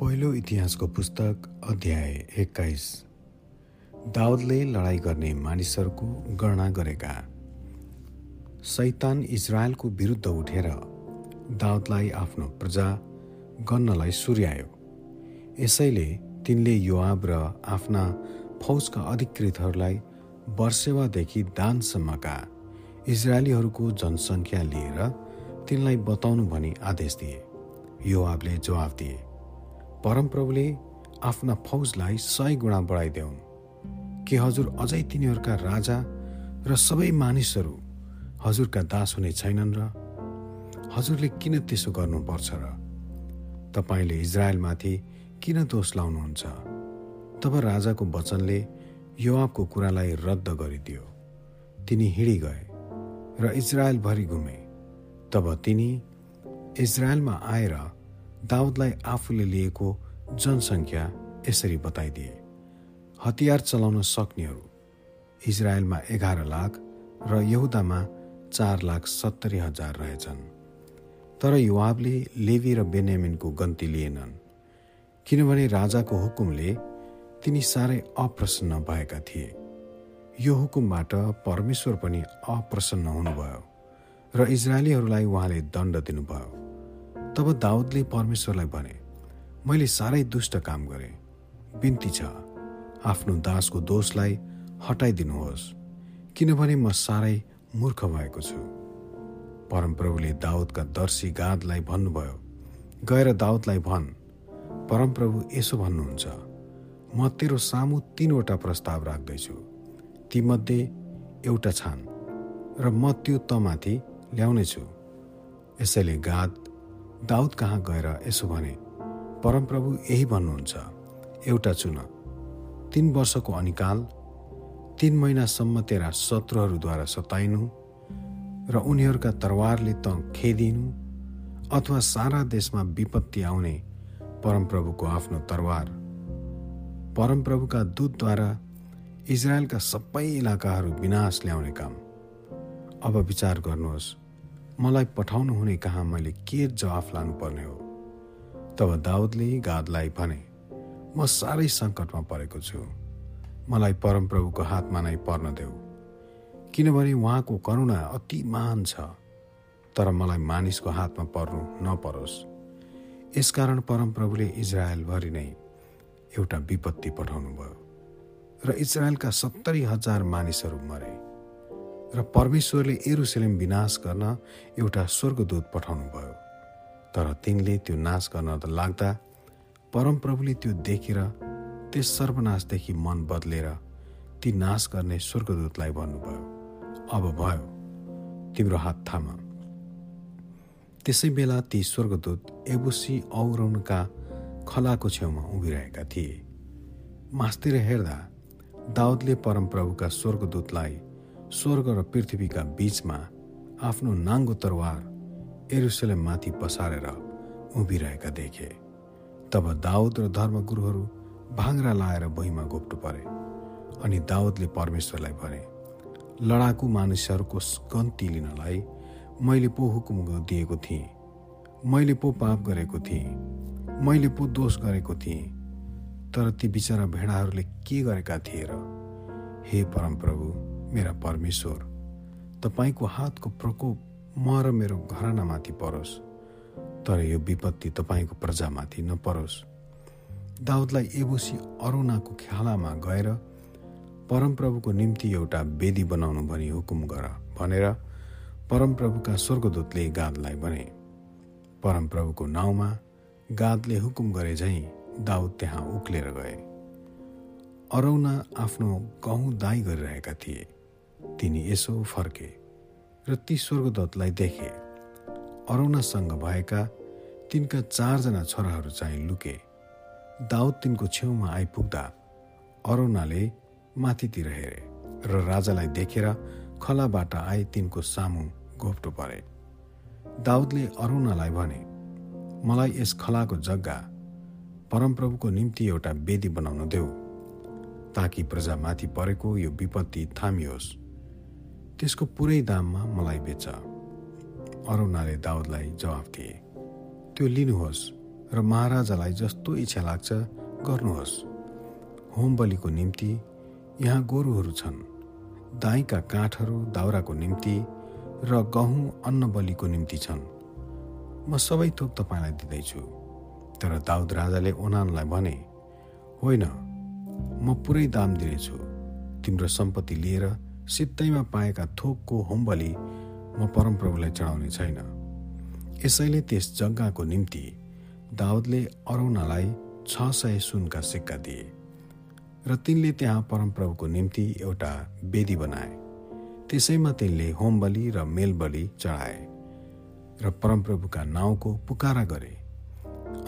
पहिलो इतिहासको पुस्तक अध्याय एक्काइस। दाउदले लडाइँ गर्ने मानिसहरूको गणना गरेका। सैतान इजरायलको विरुद्ध उठेर दाउदलाई आफ्नो प्रजा गन्नलाई सुर्यायो। यसैले तिनले युवाब र आफ्ना फौजका अधिकृतहरूलाई वर्षेवादेखि दानसम्मका इजरायलीहरूको जनसङ्ख्या लिएर तिनलाई बताउनु भनी आदेश दिए। युवाबले जवाफ दिए परमप्रभुले आफ्ना फौजलाई सय गुणा बढाइदेऊन् के हजुर अझै तिनीहरूका राजा र सबै मानिसहरू हजुरका दास हुने छैनन् र हजुरले किन त्यसो गर्नुपर्छ र? तपाईँले इजरायलमाथि किन दोष लाउनुहुन्छ? तब राजाको वचनले युवाको कुरालाई रद्द गरिदियो। तिनी हिँडी गए र इजरायलभरि घुमे। तब तिनी इजरायलमा आएर दाउदलाई आफूले लिएको जनसङ्ख्या यसरी बताइदिए। हतियार चलाउन सक्नेहरू इजरायलमा एघार लाख र यहुदामा चार लाख सत्तरी हजार रहेछन्। तर युवाबले लेवी र बेन्यामिनको गन्ती लिएनन् किनभने राजाको हुकुमले तिनी साह्रै अप्रसन्न भएका थिए। यो हुकुमबाट परमेश्वर पनि अप्रसन्न हुनुभयो र इजरायलीहरूलाई उहाँले दण्ड दिनुभयो। तब दाउदले परमेश्वरलाई भने मैले साह्रै दुष्ट काम गरेँ। बिन्ती छ। आफ्नो दासको दोषलाई हटाइदिनुहोस् किनभने म साह्रै मूर्ख भएको छु। परमप्रभुले दाउदका दर्शी गादलाई भन्नुभयो गएर दाउदलाई भन्। परमप्रभु यसो भन्नुहुन्छ म तेरो सामु तिनवटा प्रस्ताव राख्दैछु। तीमध्ये एउटा छान र म त्यो तमाथि ल्याउनेछु। यसैले गाद दाउद कहाँ गएर यसो भने परमप्रभु यही भन्नुहुन्छ एउटा चुन। तिन वर्षको अनिकाल तिन महिनासम्म तेरा शत्रुहरूद्वारा सताइनु र उनीहरूका तरवारले त खेदिनु अथवा सारा देशमा विपत्ति आउने परमप्रभुको आफ्नो तरवार। परमप्रभुका दूतद्वारा इजरायलका सबै इलाकाहरू विनाश ल्याउने काम। अब विचार गर्नुहोस् मलाई पठाउनु हुने कहाँ मैले के जवाफ लानुपर्ने हो? तब दाउदले गादलाई भने म साह्रै सङ्कटमा परेको छु। मलाई परमप्रभुको हातमा नै पर्न देऊ। किनभने उहाँको करुणा अति महान छ। तर मलाई मानिसको हातमा पर्नु नपरोस्। यसकारण परमप्रभुले इजरायलभरि नै एउटा विपत्ति पठाउनु भयो र इजरायलका सत्तरी हजार मानिसहरू मरे। र परमेश्वरले एरुसलेम विनाश गर्न एउटा स्वर्गदूत पठाउनु भयो तर तिनले त्यो नाश गर्न त लाग्दा परमप्रभुले त्यो देखेर त्यस सर्वनाशदेखि मन बदलेर ती नाश गर्ने स्वर्गदूतलाई भन्नुभयो। अब भयो। तिम्रो हात थाम। त्यसै बेला ती स्वर्गदूत एबुसी औरौनका खलाको छेउमा उभिरहेका थिए। मास्तिर हेर्दा दाउदले परमप्रभुका स्वर्गदूतलाई स्वर्ग र पृथ्वीका बीचमा आफ्नो नाङ्गो तरवार एरुसलेममाथि पसारेर उभिरहेका देखे तब दाउद र धर्मगुरुहरू भाङ्रा लाएर भुइँमा घोप्टु परे अनि दाउदले परमेश्वरलाई भने लडाकु मानिसहरूको गन्ती लिनलाई मैले पो हुकुम दिएको थिएँ मैले पो पाप गरेको थिएँ मैले पो दोष गरेको थिएँ तर ती बिचरा भेडाहरूले के गरेका थिए र? हे परमप्रभु मेरा परमेश्वर तपाईँको हातको प्रकोप म र मेरो घरानामाथि परोस् तर यो विपत्ति तपाईँको प्रजामाथि नपरोस्। दाउदलाई एबुसी अरुणाको ख्यालामा गएर परमप्रभुको निम्ति एउटा वेदी बनाउनु भनी हुकुम गर भनेर परमप्रभुका स्वर्गदूतले गादलाई भने। परमप्रभुको नाउँमा गादले हुकुम गरे झैँ दाउद त्यहाँ उक्लेर गए। अरौना आफ्नो गहुँ दाई गरिरहेका थिए। तिनी यसो फर्के र ती स्वर्गदत्तलाई देखे। अरुणासँग भएका तिनका चारजना छोराहरू चाहिँ लुके। दाउद तिनको छेउमा आइपुग्दा अरुणाले माथितिर हेरे र राजालाई देखेर खलाबाट आए तिनको सामु घोप्टो परे। दाउदले अरुणालाई भने मलाई यस खलाको जग्गा परमप्रभुको निम्ति एउटा वेदी बनाउन देऊ ताकि प्रजामाथि परेको यो विपत्ति थामियोस्। त्यसको पुरै दाममा मलाई बेच। अरुणाले दाउदलाई जवाफ दिए त्यो लिनुहोस् र महाराजालाई जस्तो इच्छा लाग्छ गर्नुहोस्। होम बलिको निम्ति यहाँ गोरुहरू छन्। दाईका काठहरू दाउराको निम्ति र गहुँ अन्न बलिको निम्ति छन्। म सबै थोक तपाईँलाई दिँदैछु। तर दाउद राजाले ओनानलाई भने होइन म पुरै दाम दिनेछु। तिम्रो सम्पत्ति लिएर सित्तैमा पाएका थोकको होमबली म परमप्रभुलाई चढाउने छैन। यसैले त्यस जग्गाको निम्ति दाउदले अरौनालाई छ सय सुनका सिक्का दिए र तिनले त्यहाँ परमप्रभुको निम्ति एउटा वेदी बनाए। त्यसैमा तिनले होमबली र मेलबली चढाए र परमप्रभुका नाउँको पुकारा गरे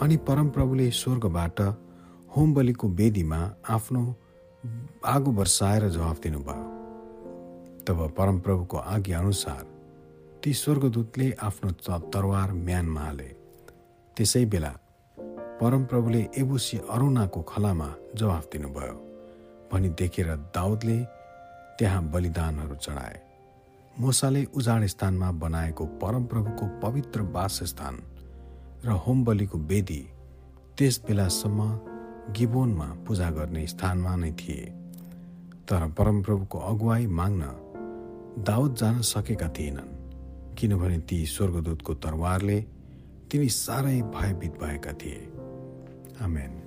अनि परमप्रभुले स्वर्गबाट होम बलिको वेदीमा आफ्नो आगो वर्षाएर जवाफ दिनुभयो। तब परमप्रभुको आज्ञा अनुसार ती स्वर्गदूतले आफ्नो तरवार म्यानमा हाले। त्यसै बेला परमप्रभुले एबुसी अरुणाको खलामा जवाफ दिनुभयो भनी देखेर दाउदले त्यहाँ बलिदानहरू चढाए। मोसाले उजाड स्थानमा बनाएको परमप्रभुको पवित्र वासस्थान र होम बलिको वेदी त्यस बेलासम्म गिबोनमा पूजा गर्ने स्थानमा नै थिए। तर परमप्रभुको अगुवाई माग्न दाउद जान सकेका थिएनन् किनभने ती स्वर्गदूतको तरवारले तिनी साह्रै भयभीत भएका थिए। आमेन।